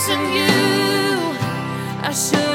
chasing you. I should.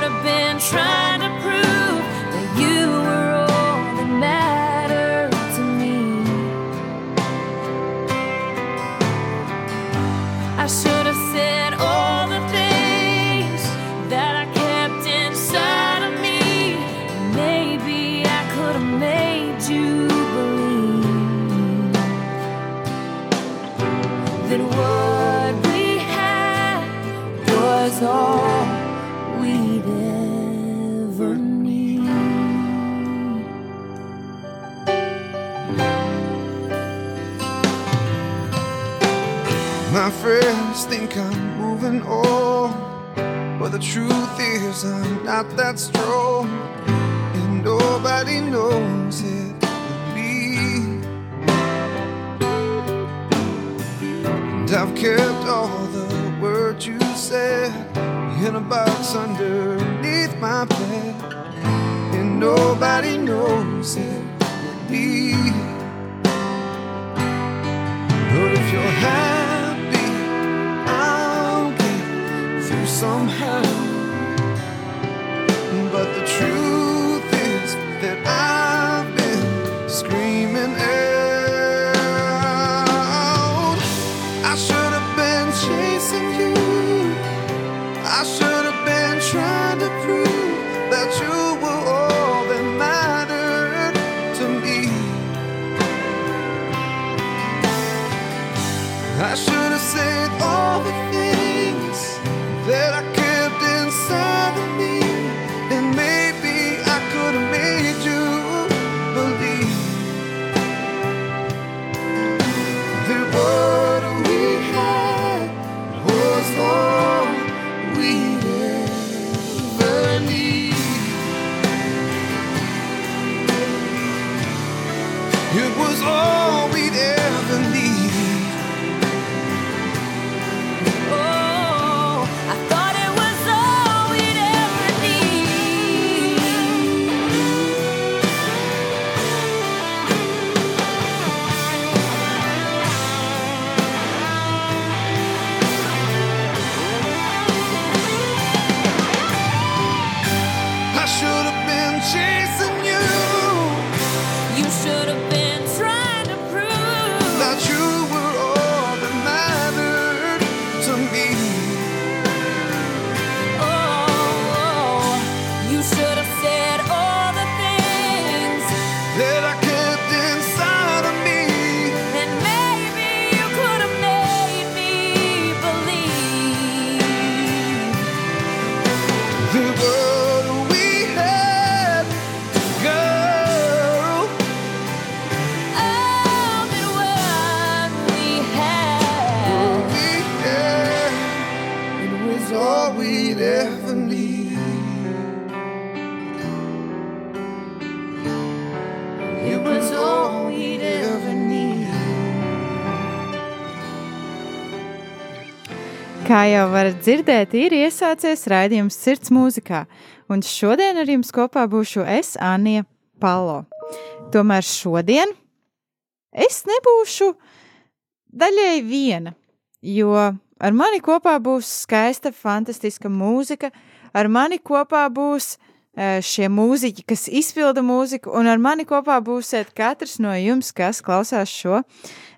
think I'm moving on, but the truth is I'm not that strong, and nobody knows it but me. And I've kept all the words you said in a box underneath my bed, and nobody knows it but me. But if you're happy. somehow. Jau varat dzirdēt, ir iesācies raidījums Sirds mūzikā, un šodien ar jums kopā būšu es, Anija Palo. Tomēr šodien es nebūšu daļēji viena, jo ar mani kopā būs skaista, fantastiska mūzika, ar mani kopā būs eh, šie mūziķi, kas izpilda mūziku, un ar mani kopā būsiet katrs no jums, kas klausās šo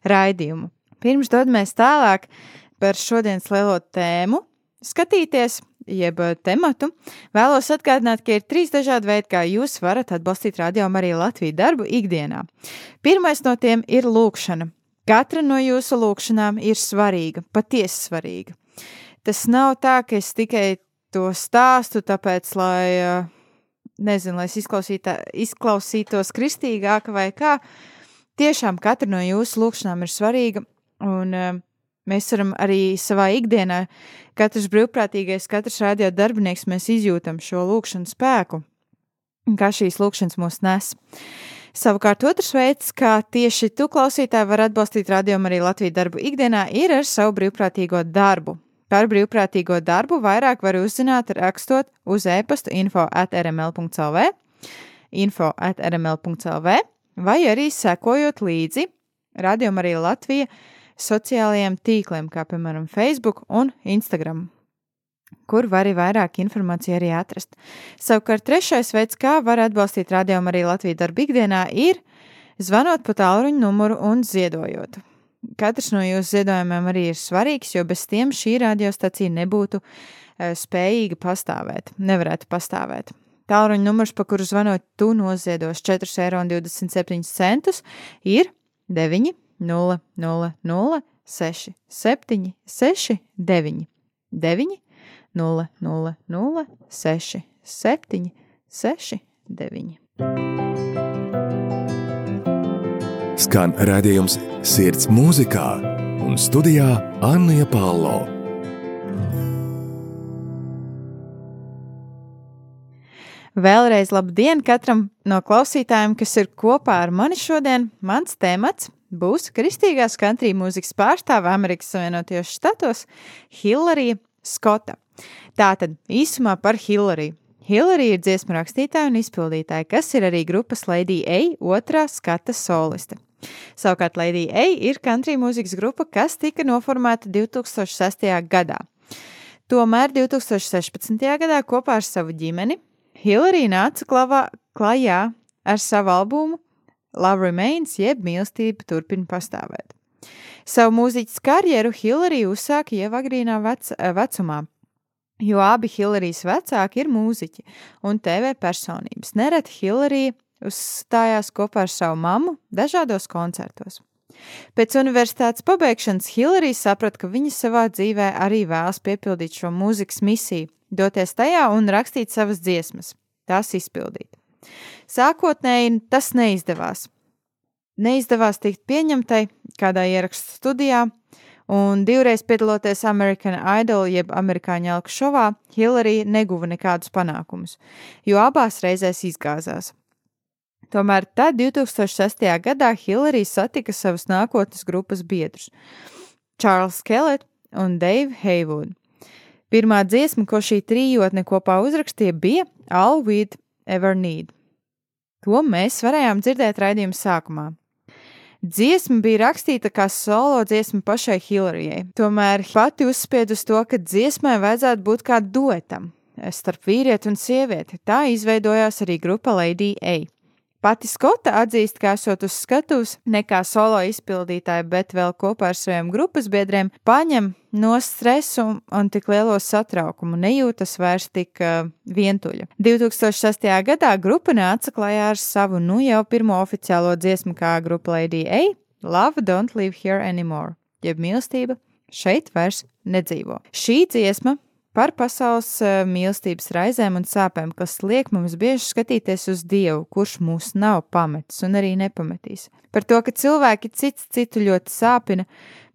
raidījumu. Pirms dodamies tālāk, par šodienas lielo tēmu skatīties, jeb eh, tematu, vēlos atgādināt, ka ir trīs dažādi veidi, kā jūs varat atbalstīt radio arī Latviju darbu ikdienā. Pirmais no tiem ir lūkšana. Katra no jūsu lūkšanām ir svarīga, patiesi svarīga. Tas nav tā, ka es tikai to stāstu, tāpēc, lai, eh, nezinu, lai es izklausītos kristīgāk vai kā. Tiešām katra no jūsu lūkšanām ir svarīga, un uh, Mēs varam arī savā ikdienā, katrs brīvprātīgais, katrs radio darbinieks, mēs izjūtam šo lūkšanu spēku, kā šīs lūkšanas mūs nes. Savukārt otrs veids, kā tieši tu klausītāji var atbalstīt radiomu arī Latviju darbu ikdienā, ir ar savu brīvprātīgo darbu. Par brīvprātīgo darbu vairāk var uzzināt rakstot uz e-pastu info at rml.lv, info at rml.lv vai arī sekojot līdzi radiomu arī Latviju sociālajiem tīkliem, kā piemēram Facebook un Instagram, kur var arī vairāk informāciju arī atrast. Savukārt trešais veids, kā var atbalstīt radiomu arī Latviju darbu ikdienā, ir zvanot pa tālruņa numuru un ziedojot. Katrs no jūsu ziedojumiem arī ir svarīgs, jo bez tiem šī radiostacija nebūtu uh, spējīga pastāvēt, nevarētu pastāvēt. Tālruņa numurs, pa kuru zvanot, tu noziedos 4,27 eiro, ir 9, 0, 0, 0, 6, 7, 6, 9, 9, 0, 0, 0, 6, 7, 6, 9. Skan redzējums Sirds mūzikā un studijā Anna Palo. Vēlreiz labdien katram no klausītājiem, kas ir kopā ar mani šodien. Mans temats būs kristīgās country mūzikas pārstāve Amerikas Savienotajos Štatos Hillarija Skota. Tātad īsumā par Hillariju. Hillarija ir dziesmu rakstītāja un izpildītāja, kas ir arī grupas Lady A otrā skata soliste. Savukārt Lady A ir country mūzikas grupa, kas tika noformēta 2006. gadā. Tomēr 2016. gadā kopā ar savu ģimeni Hillarija nāca klavā, klajā ar savu albumu Love Remains, jeb mīlestība turpina pastāvēt. Savu mūziķis karjeru Hillarija uzsāka jau agrīnā vec vecumā, jo abi Hillarijas vecāki ir mūziķi un TV personības. Nereti Hillarija uzstājās kopā ar savu mammu dažādos koncertos. Pēc universitātes pabeigšanas Hillarija saprata, ka viņa savā dzīvē arī vēlas piepildīt šo mūzikas misiju, doties tajā un rakstīt savas dziesmas, tās izpildīt. Sākotnēji tas neizdevās. Neizdevās tikt pieņemtai kādā ierakstu studijā, un divreiz piedaloties American Idol jeb amerikāņu elku šovā, Hillary neguva nekādus panākumus, jo abās reizēs izgāzās. Tomēr tad 2006. gadā Hillary satika savus nākotnes grupas biedrus - Charles Kellet un Dave Haywood. Pirmā dziesma, ko šī trijotne kopā uzrakstīja, bija All We'd Ever Need. To mēs varējām dzirdēt raidījuma sākumā. Dziesma bija rakstīta kā solo dziesma pašai Hilarijai, tomēr pati uzspied uz to, ka dziesmai vajadzētu būt kā duetam starp vīrieti un sievieti. Tā izveidojās arī grupa Lady A. Pati Skota atzīst, ka esot uz skatuves ne kā solo izpildītāja, bet vēl kopā ar saviem grupas biedriem, paņem no stresu un tik lielo satraukumu, nejūtas vairs tik uh, vientuļa. 2006. gadā grupa nāca klajā ar savu nu jau pirmo oficiālo dziesmu kā grupa Lady A - Love Don't Live Here Anymore, jeb mīlestība šeit vairs nedzīvo. Šī dziesma par pasaules eh, mīlestības raizēm un sāpēm, kas liek mums bieži skatīties uz Dievu, kurš mūs nav pametis un arī nepametīs. Par to, ka cilvēki cits citu ļoti sāpina,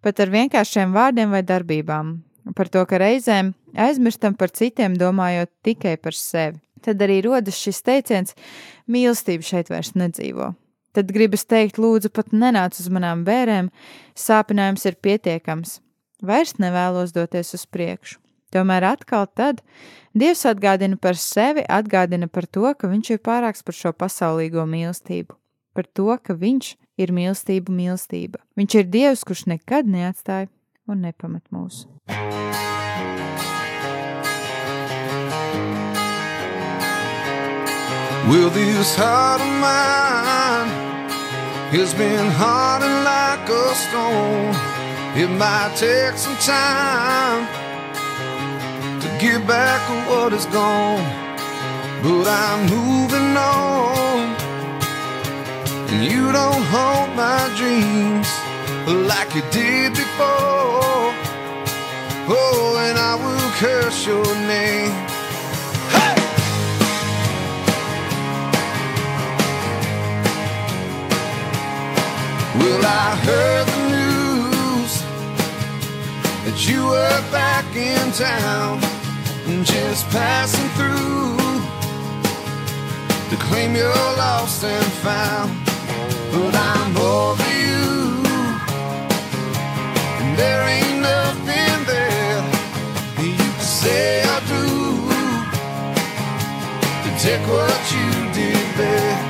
pat ar vienkāršiem vārdiem vai darbībām. Par to, ka reizēm aizmirstam par citiem, domājot tikai par sevi. Tad arī rodas šis teiciens: mīlestība šeit vairs nedzīvo. Tad gribas teikt, lūdzu, pat nenāc uz manām bērēm, sāpinājums ir pietiekams. vairs nevēlos doties uz priekšu. Tomēr atkal tad Dievs atgādina par sevi, atgādina par to, ka viņš ir pārāks par šo pasaulīgo mīlestību, par to, ka viņš ir mīlestība, mīlestība. Viņš ir Dievs, kurš nekad neatstāja un nepamet mūs. Will this heart of mine has been hardened like a stone? It might take some time get back what is gone, but I'm moving on. And you don't hold my dreams like you did before. Oh, and I will curse your name. Well, I heard the news that you were back in town, just passing through to claim you're lost and found. But I'm over you, and there ain't nothing there you can say I do to take what you did back.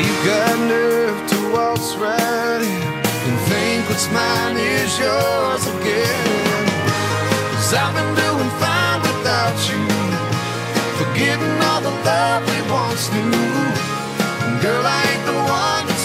You got nerve to waltz right in and think what's mine is yours again. Cause I've been doing without you, forgetting all the love we once knew. Girl, I ain't the one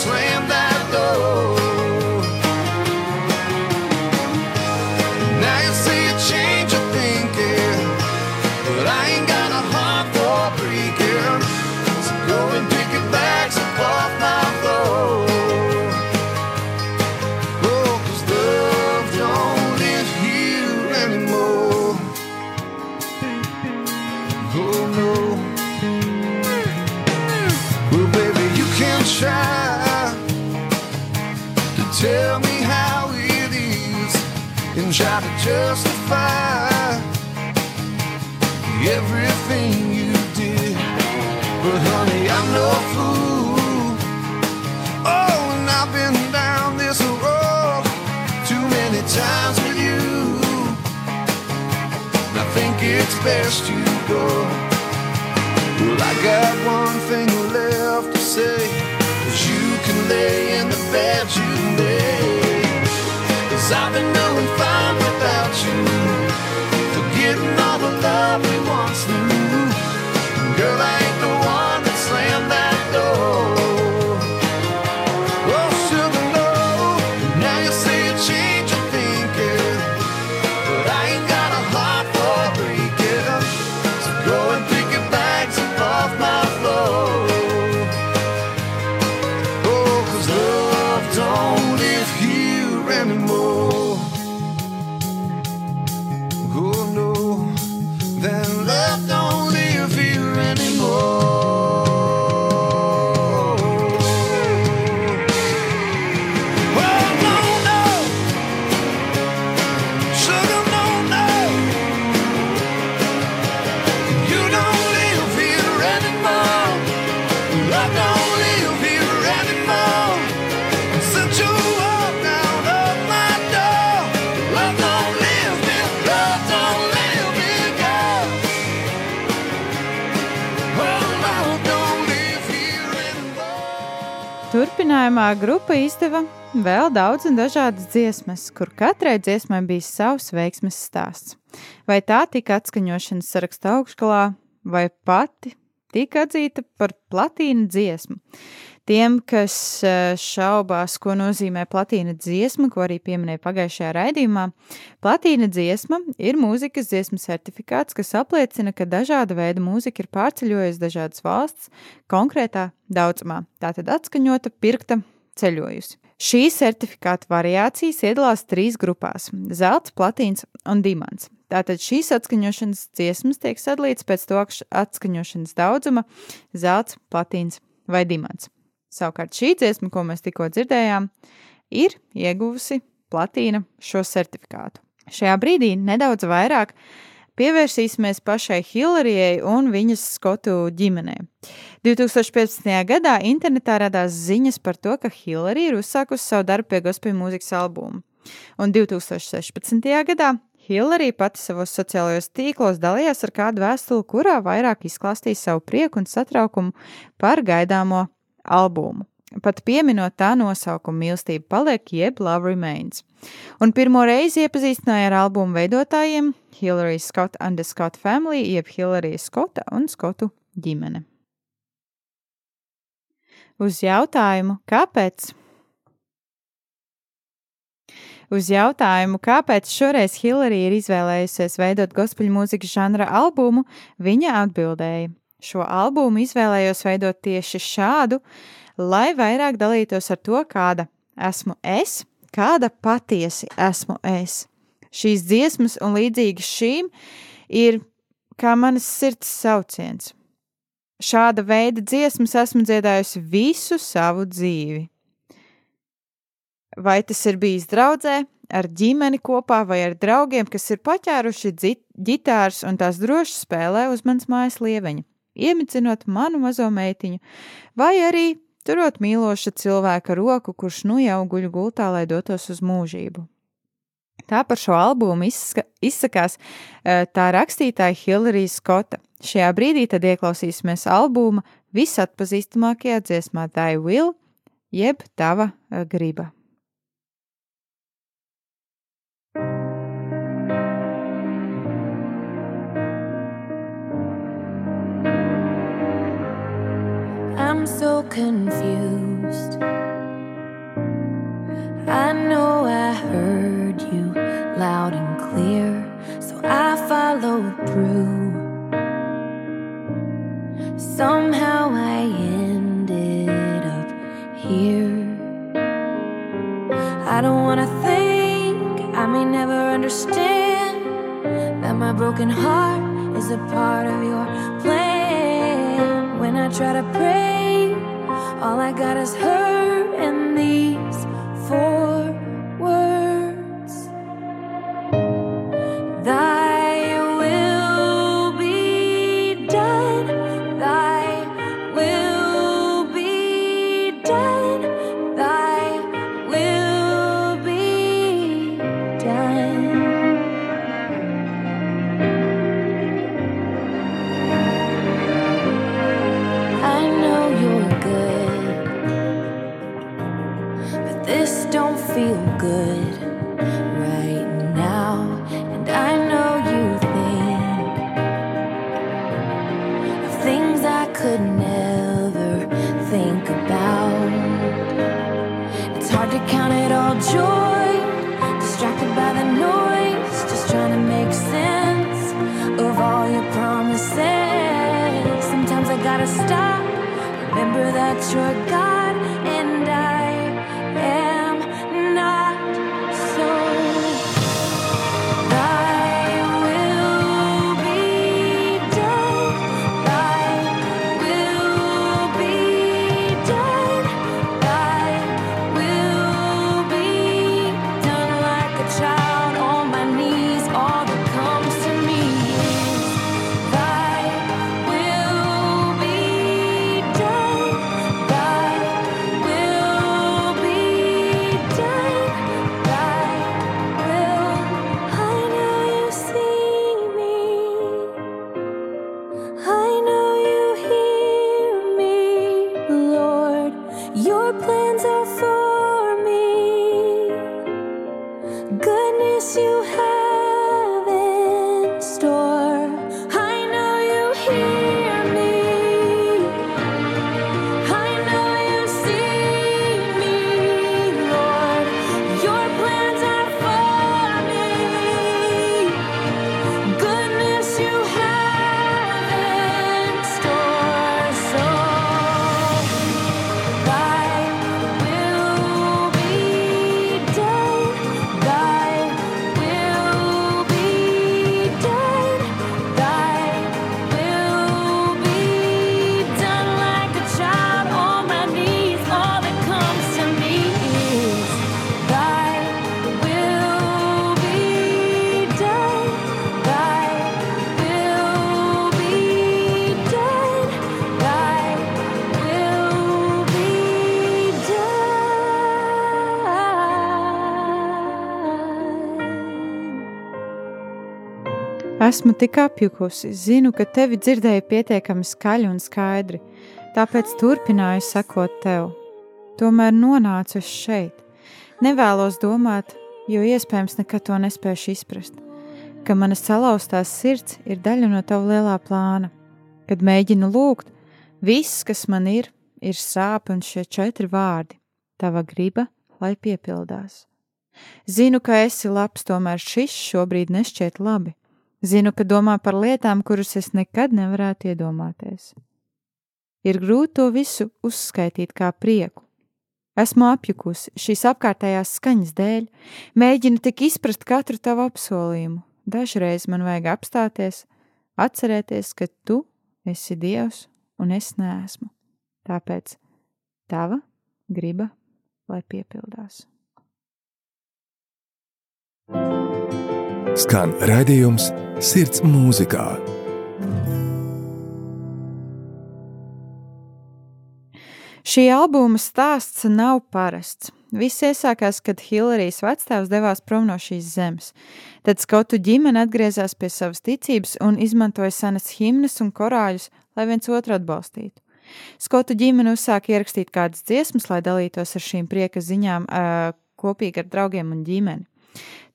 and try to justify everything you did. But honey, I'm no fool. Oh, and I've been down this road too many times with you. And I think it's best you go. Well, I got one thing left to say. Cause you can lay in the bed you made. Cause I've been The love we once knew. Girl, I Turpinājumā grupa izdeva vēl daudz un dažādas dziesmas, kur katrai dziesmai bija savs veiksmes stāsts. Vai tā tika atskaņošanas saraksta augšgalā, vai pati tika atzīta par platīna dziesmu. Tiem, kas eh, šaubās, ko nozīmē platīna dziesma, ko arī pieminēja pagājušajā raidījumā, platīna dziesma ir mūzikas dziesmu certifikāts, kas apliecina, ka dažāda veida mūzika ir pārceļojusi dažādas valsts konkrētā daudzumā, tātad atskaņota, pirkta, ceļojusi. Šīs certifikāta variācijas iedalās trīs grupās - zelts, platīns un dimants. Tātad šīs atskaņošanas dziesmas tiek sadalīts pēc to atskaņošanas daudzuma - zelts, platīns vai dimants. Savukārt šī dziesma, ko mēs tikko dzirdējām, ir ieguvusi platīna šo certifikātu. Šajā brīdī nedaudz vairāk pievērsīsimies pašai Hilarijai un viņas skotu ģimenei. 2015. gadā internetā radās ziņas par to, ka Hilarija ir uzsākusi savu darbu pie gospel mūzikas albuma. Un 2016. gadā Hillary pati savos sociālajos tīklos dalījās ar kādu vēstuli, kurā vairāk izklāstīja savu prieku un satraukumu par gaidāmo albumu. Pat pieminot tā nosaukumu mīlestība paliek, jeb Love Remains. Un pirmo reizi iepazīstināja ar albumu veidotājiem Hillary Scott and the Scott Family, jeb Hillary Scotta un Skotu ģimene. Uz jautājumu, kāpēc? Uz jautājumu, kāpēc šoreiz Hillary ir izvēlējusies veidot gospel mūzikas žanra albumu, viņa atbildēja: Šo albumu izvēlējos veidot tieši šādu, lai vairāk dalītos ar to, kāda esmu es, kāda patiesi esmu es. Šīs dziesmas un līdzīgas šīm ir kā manas sirds sauciens. Šāda veida dziesmas esmu dziedājusi visu savu dzīvi. Vai tas ir bijis draudzē, ar ģimeni kopā vai ar draugiem, kas ir paķēruši ģitāras un tās droši spēlē uz manas mājas lieveņa, iemicinot manu mazo meitiņu, vai arī turot mīloša cilvēka roku, kurš nu jau guļ gultā, lai dotos uz mūžību. Tā par šo albumu izska, izsakās tā rakstītāja Hillary Skota. Šajā brīdī tad ieklausīsimies albuma visatpazīstamākajā dziesmā Thy Will, jeb Tava griba. So confused. I know I heard you loud and clear, so I followed through. Somehow I ended up here. I don't wanna think, I may never understand that my broken heart is a part of your plan. When I try to pray, all I got is hurt good right now. And I know you think of things I could never think about. It's hard to count it all joy, distracted by the noise, just trying to make sense of all your promises. Sometimes I gotta stop, remember that you're God Esmu tik apjukusi, zinu, ka tevi dzirdēju pietiekami skaļi un skaidri, tāpēc turpināju sekot tev. Tomēr nonācu šeit. Nevēlos domāt, jo iespējams nekad to nespēšu izprast, ka mana salauztās sirds ir daļa no tava lielā plāna. Kad mēģinu lūgt, viss, kas man ir, ir sāpes un šie četri vārdi - tava griba, lai piepildās. Zinu, ka esi labs, tomēr šis šobrīd nešķiet labi. Zinu, ka domā par lietām, kuras es nekad nevarētu iedomāties. Ir grūti to visu uzskaitīt kā prieku. Esmu apjukusi šīs apkārtējās skaņas dēļ, mēģinu tik izprast katru tavu apsolījumu. Dažreiz man vajag apstāties, atcerēties, ka tu esi Dievs un es neesmu. Tāpēc tava griba, lai piepildās. Skan raidījums Sirds mūzikā. Šī albuma stāsts nav parasts. Viss iesākās, kad Hilārijas vectēvs devās prom no šīs zemes. Tad skautu ģimene atgriezās pie savas ticības un izmantoja senas himnas un korāļus, lai viens otru atbalstītu. Skautu ģimene uzsāka ierakstīt kādas dziesmas, lai dalītos ar šīm prieka ziņām kopīgi ar draugiem un ģimeni.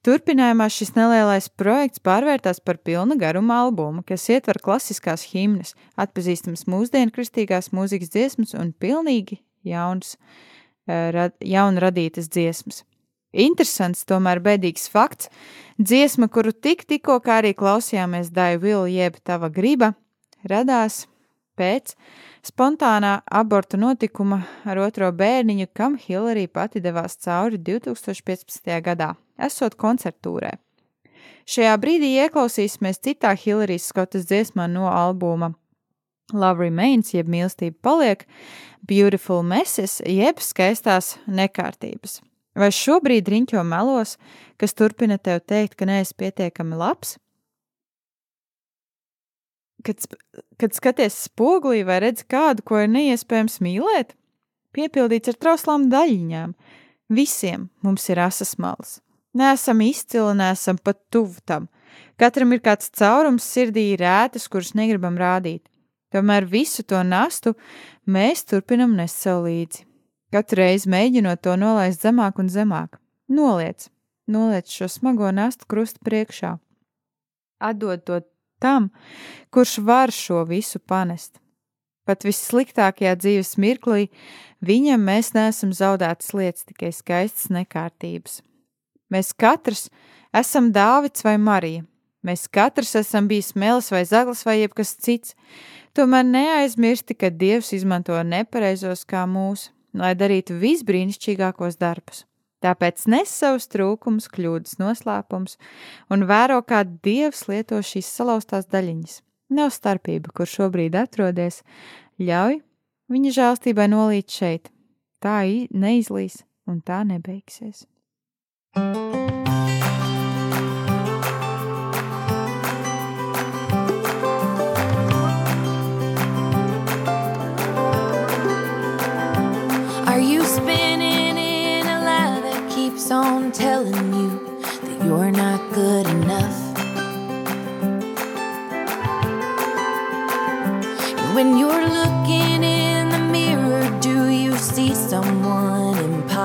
Turpinājumā šis nelielais projekts pārvērtās par pilna garuma albumu, kas ietver klasiskās himnas, atpazīstamas mūsdienu kristīgās mūzikas dziesmas un pilnīgi jauns, rad, jaun radītas dziesmas. Interesants, tomēr bēdīgs fakts - dziesma, kuru tik tikko kā arī klausījāmies Daivu Vilu jeb Tava griba, radās pēc spontānā abortu notikuma ar otro bērniņu, kam Hillary pati devās cauri 2015. gadā, esot koncertūrē. Šajā brīdī ieklausīsimies citā Hillarijas Skotas dziesmā no albuma Love Remains, jeb mīlestība paliek, Beautiful Messes, jeb skaistās nekārtības. Vai šobrīd riņķo melos, kas turpina tev teikt, ka neesi pietiekami labs? Kad, kad skaties spogulī vai redzi kādu, ko ir neiespējams mīlēt, piepildīts ar trauslām daļiņām. Visiem mums ir asas malas. Nesam izcili, nesam pat tuvu tam. Katram ir kāds caurums sirdī, rētas, kuras negribam rādīt. Tomēr visu to nastu mēs turpinam nest sev līdzi. Katru reizi mēģinot to nolaist zemāk un zemāk. Noliec, noliec šo smago nastu krustu priekšā. Atdod to tam, kurš var šo visu panest. Pat vissliktākajā dzīves mirklī viņam mēs neesam zaudētas lietas, tikai skaistas nekārtības. Mēs katrs esam Dāvids vai Marija. Mēs katrs esam bijis melis vai zaglis vai jebkas cits. Tomēr neaizmirsti, ka Dievs izmanto nepareizos kā mūsu, lai darītu visbrīnišķīgākos darbus. Tāpēc nes savus trūkumus, kļūdas, noslēpumus un vēro, kā Dievs lieto šīs salauztās daļiņas. Nav starpība, kur šobrīd atrodies, ļauj viņa žēlstībai nolīt šeit. Tā neizlīs un tā nebeigsies. thank you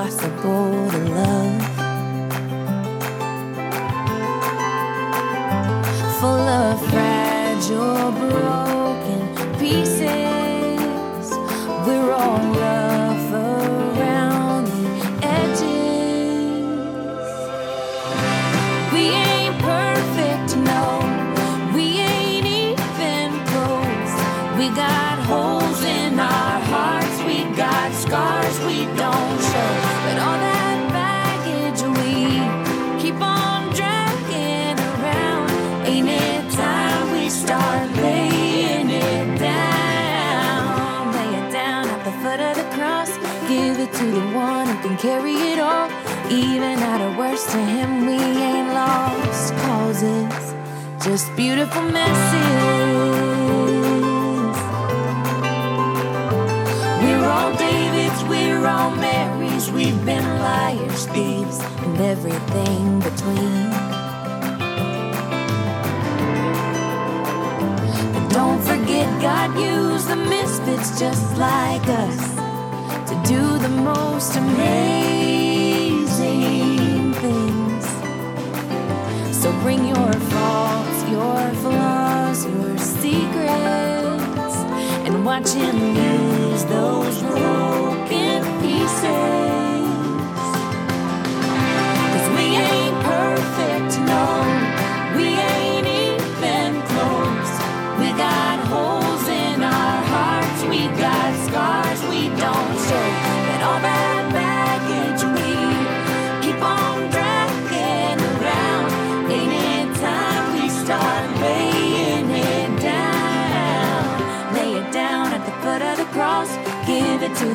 possible. anytime we start laying it down, lay it down at the foot of the cross. Give it to the one who can carry it all. Even at our worst, to him we ain't lost. causes, just beautiful messes. We're all Davids, we're all Marys, we've been liars, thieves, and everything between. forget God used the misfits just like us to do the most amazing things. So bring your faults, your flaws, your secrets, and watch Him use those broken pieces.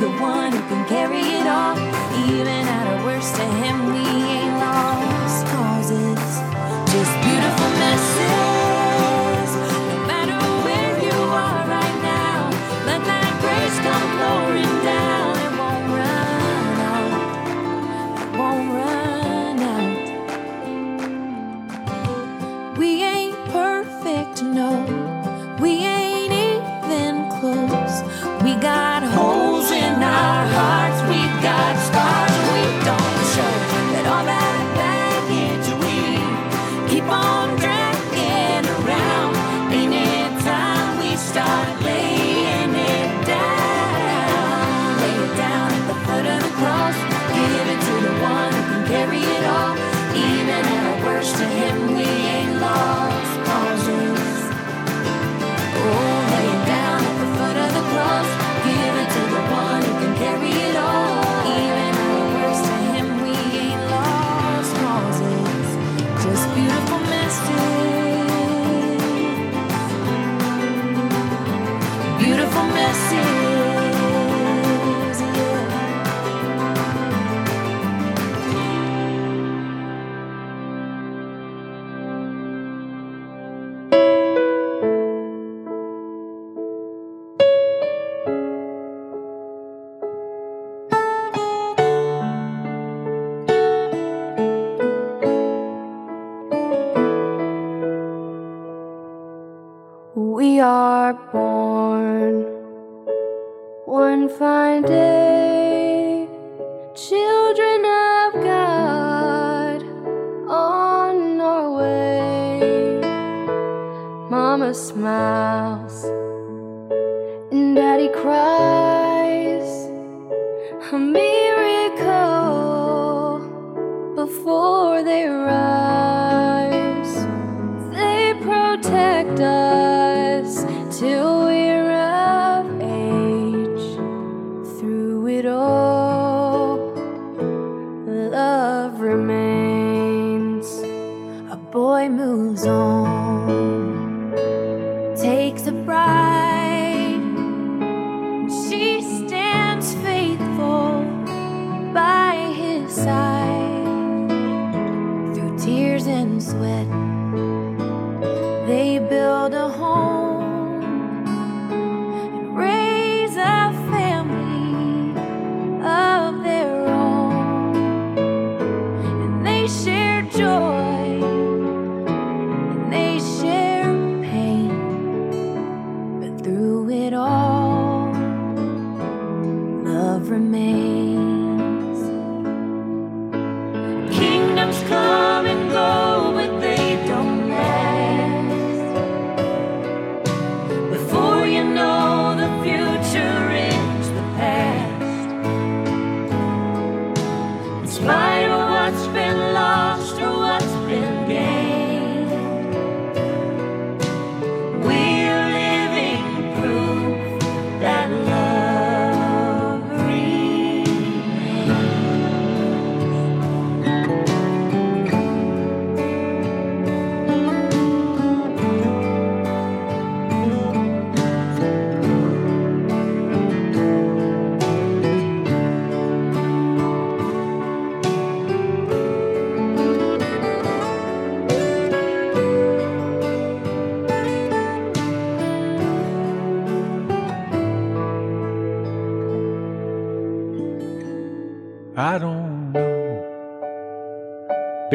the one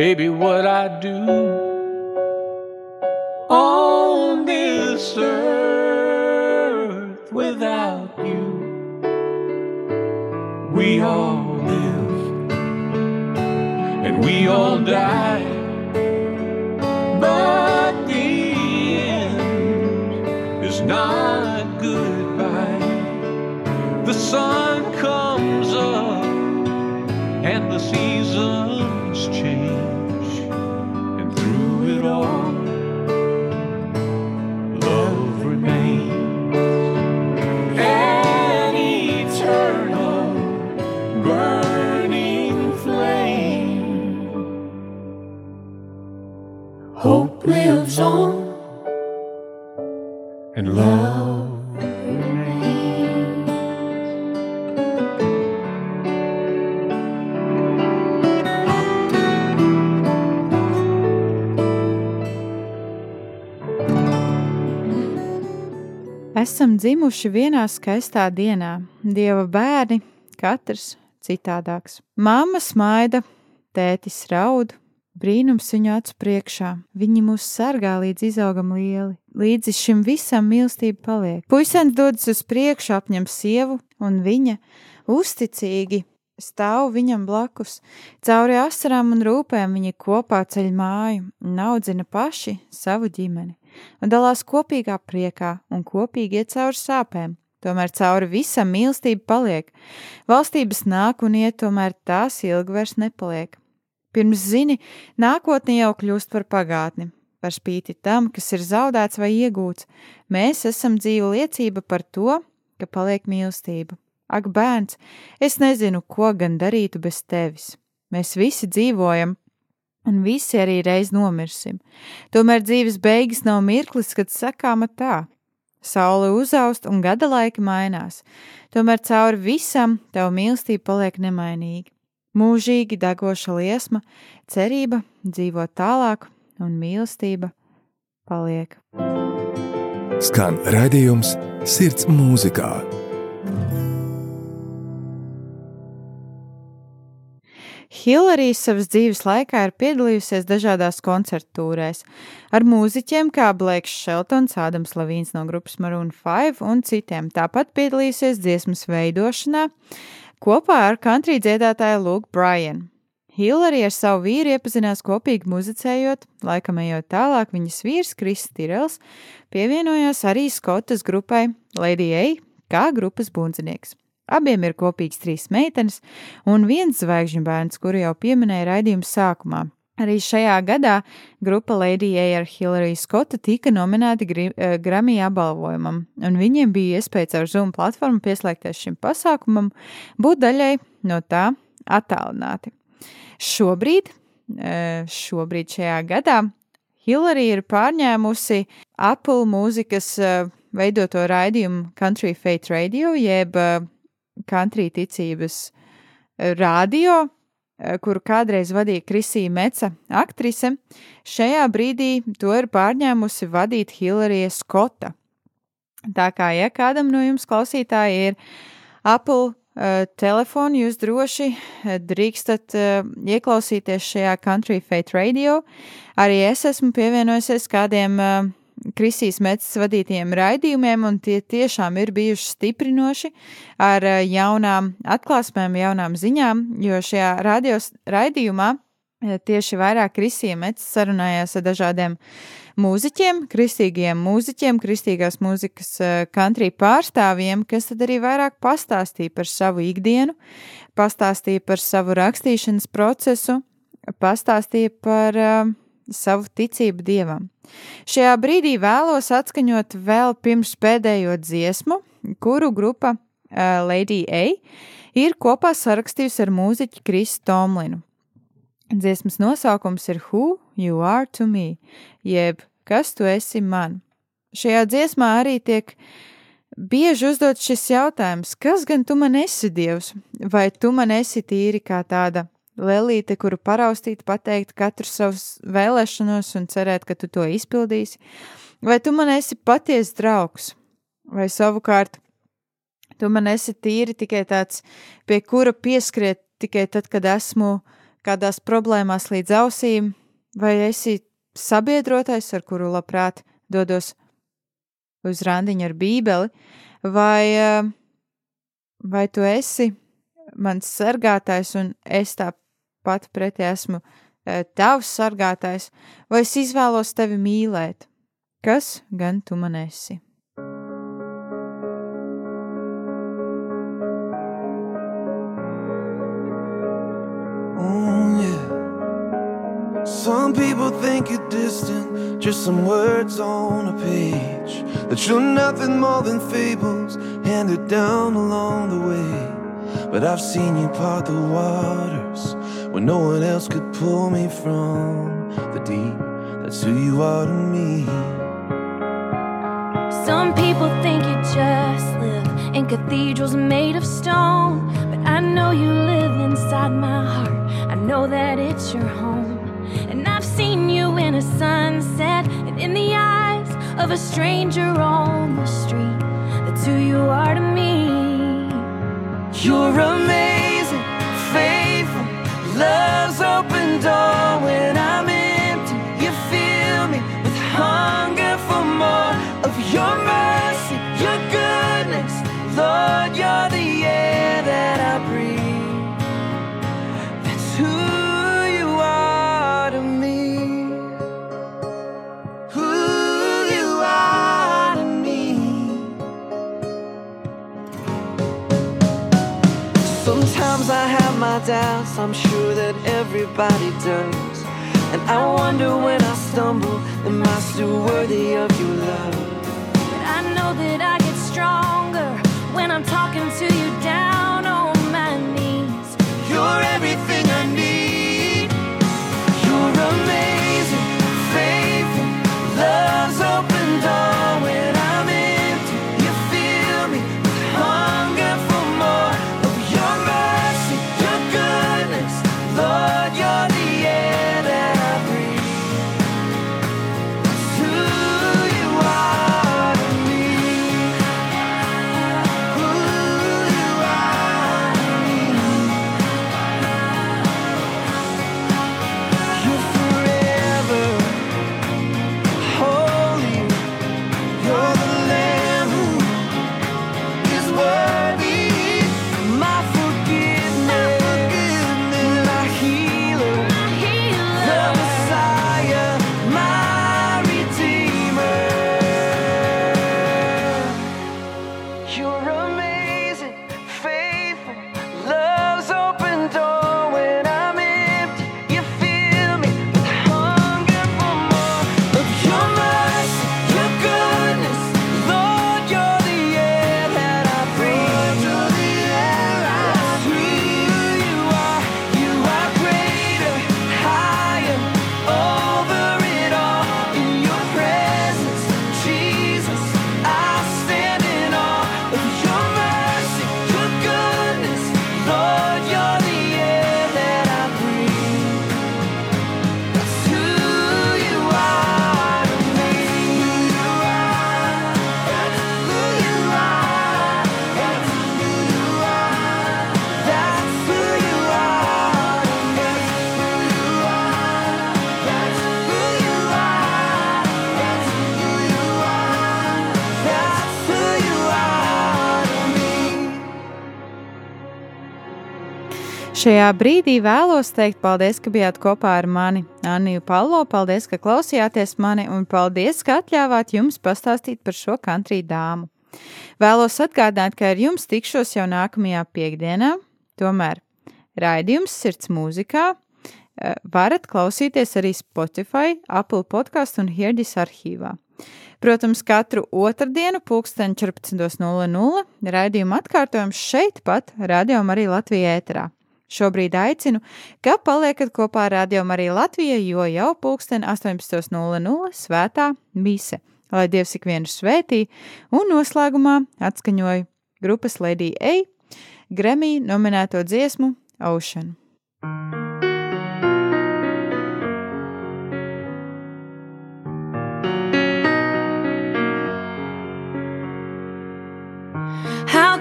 baby, what I do on this earth without you. We all live and we all die, but the end is not goodbye. The sun. Lives on, and love. Esam dzimuši vienā skaistā dienā, dieva bērni, katrs citādāks. Māma smaida, tētis raud, brīnums viņu acu priekšā. Viņi mūs sargā līdz izaugam lieli. Līdzi šim visam mīlestība paliek. Puisens dodas uz priekšu, apņem sievu, un viņa uzticīgi stāv viņam blakus. Cauri asarām un rūpēm viņi kopā ceļ māju un audzina paši savu ģimeni un dalās kopīgā priekā un kopīgi iet cauri sāpēm. Tomēr cauri visam mīlestība paliek. Valstības nāk un iet, tomēr tās ilgi vairs nepaliek. Pirms zini, nākotne jau kļūst par pagātni. Par spīti tam, kas ir zaudēts vai iegūts, mēs esam dzīva liecība par to, ka paliek mīlestība. Ak, bērns, es nezinu, ko gan darītu bez tevis. Mēs visi dzīvojam, un visi arī reiz nomirsim. Tomēr dzīves beigas nav mirklis, kad sakāma tā. Saule uzaust un gada laiki mainās, tomēr cauri visam tev mīlestība paliek nemainīga. Mūžīgi degoša liesma, cerība dzīvot tālāk un mīlestība paliek. Skan raidījums Sirds mūzikā. Hillarija savas dzīves laikā ir piedalījusies dažādās koncertūrēs ar mūziķiem kā Blake Sheltons, Ādams Lavīns no grupas Maroon 5 un citiem. Tāpat piedalījusies dziesmas veidošanā kopā ar country dziedātāju Luke Bryan. Hillarija ar savu vīru iepazinās kopīgi muzicējot, laikam ejot tālāk, viņas vīrs Kris Tirels pievienojās arī Skotas grupai Lady A kā grupas bundzinieks. Abiem ir kopīgs trīs meitenes un viens zvaigžņu bērns, kuru jau pieminēja raidījuma sākumā. Arī šajā gadā grupa Lady A ar Hillary Scotta tika nominēti uh, Grammy apbalvojumam, un viņiem bija iespēja caur Zoom platformu pieslēgties šim pasākumam, būt daļai no tā attālināti. Šobrīd, uh, šobrīd šajā gadā Hillary ir pārņēmusi Apple mūzikas uh, veidoto raidījumu Country Fate Radio, jeb country ticības radio, kuru kādreiz vadīja Krisija Meca, aktrise, šajā brīdī to ir pārņēmusi vadīt Hillarija Skota. Tā kā, ja kādam no jums klausītāji ir Apple uh, telefoni, jūs droši drīkstat uh, ieklausīties šajā Country Fate Radio. Arī es esmu pievienojusies kādiem uh, Krisīs Metas vadītiem raidījumiem, un tie tiešām ir bijuši stiprinoši ar jaunām atklāsmēm, jaunām ziņām, jo šajā radios, raidījumā tieši vairāk Krisija Metas sarunājās ar dažādiem mūziķiem, kristīgiem mūziķiem, kristīgās mūzikas country pārstāvjiem, kas tad arī vairāk pastāstīja par savu ikdienu, pastāstīja par savu rakstīšanas procesu, pastāstīja par uh, savu ticību dievam. Šajā brīdī vēlos atskaņot vēl pirms pēdējo dziesmu, kuru grupa uh, Lady A ir kopā sarakstījusi ar mūziķi Krisu Tomlinu. Dziesmas nosaukums ir Who You Are to Me, jeb Kas tu esi man? Šajā dziesmā arī tiek bieži uzdot šis jautājums, kas gan tu man esi Dievs, vai tu man esi tīri kā tāda lelīte, kuru paraustīt, pateikt katru savus vēlēšanos un cerēt, ka tu to izpildīsi, vai tu man esi patiesi draugs, vai savukārt tu man esi tīri tikai tāds, pie kura pieskriet tikai tad, kad esmu kādās problēmās līdz ausīm, vai esi sabiedrotais, ar kuru labprāt dodos uz randiņu ar bībeli, vai, vai tu esi mans sargātājs, un es tāpat pretī esmu eh, tavs sargātājs, vai es izvēlos tevi mīlēt? Kas gan tu man esi? Oh, yeah. Some people think you're distant, just some words on a page. That you're nothing more than fables handed down along the way. But I've seen you part the waters when no one else could pull me from the deep. That's who you are to me. Some people think you just live in cathedrals made of stone. But I know you live inside my heart. I know that it's your home. And I've seen you in a sunset and in the eyes of a stranger on the street. That's who you are to me. You're amazing, love's open door when I'm empty. You fill me with hunger for more of your mercy, your goodness. Lord, you're the air that I breathe. That's who you are to me. Who you are to me. Sometimes I have my doubts, I'm sure that everybody does. And I wonder when I stumble, am I still worthy of your love? Šajā brīdī vēlos teikt paldies, ka bijāt kopā ar mani. Aniju Palo, paldies, ka klausījāties mani, un paldies, ka atļāvāt jums pastāstīt par šo country dāmu. Vēlos atgādināt, ka ar jums tikšos jau nākamajā piekdienā, tomēr raidījums Sirds mūzikā eh, varat klausīties arī Spotify, Apple podkāstu un Hirdis arhīvā. Protams, katru otrdienu, pulksten 14.00 raidījuma atkārtojums šeit pat, Radio arī Latvijā ēterā. Šobrīd aicinu, ka paliekat kopā ar Radio arī Latviju, jo jau pulksten 18.00 svētā mise, lai Dievs ikvienu svētī, un noslēgumā atskaņoju grupas Lady A. Grammy nominēto dziesmu Ocean.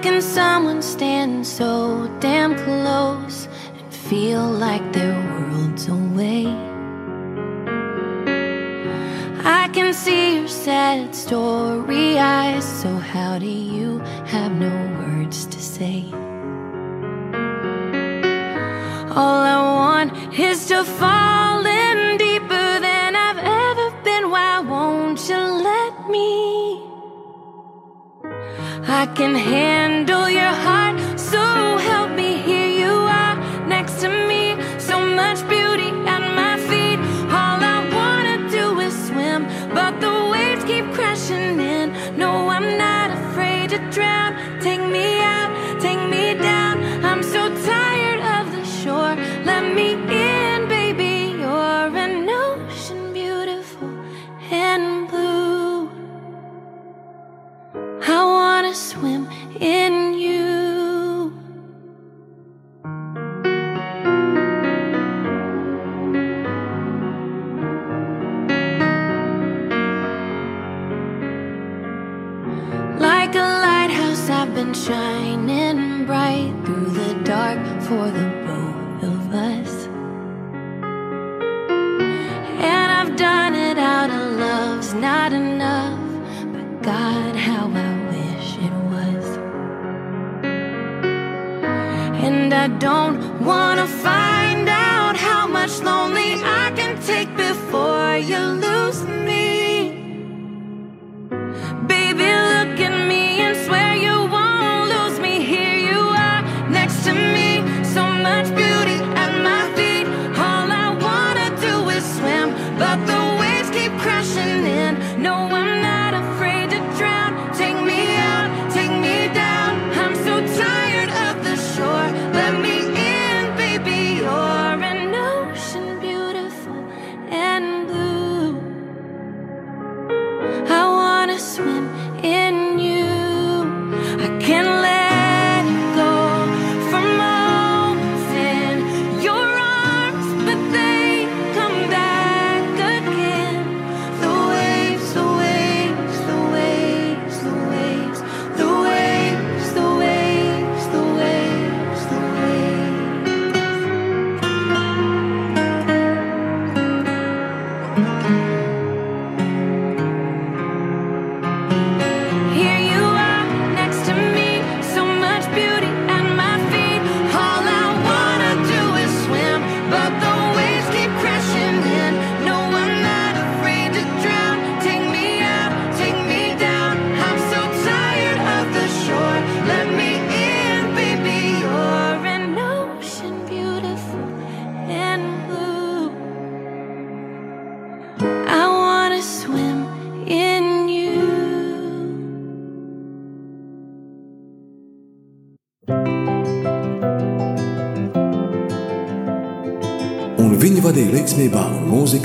can someone stand so damn close and feel like their world's away? I can see your sad story eyes, so how do you have no words to say? All I want is to fall. I can handle your heart, so help me. Here you are next to me, so much beauty at my feet. All I wanna do is swim, but the waves keep crashing in. No, I'm not afraid to drown. in you. Like a lighthouse, I've been shining bright through the dark for the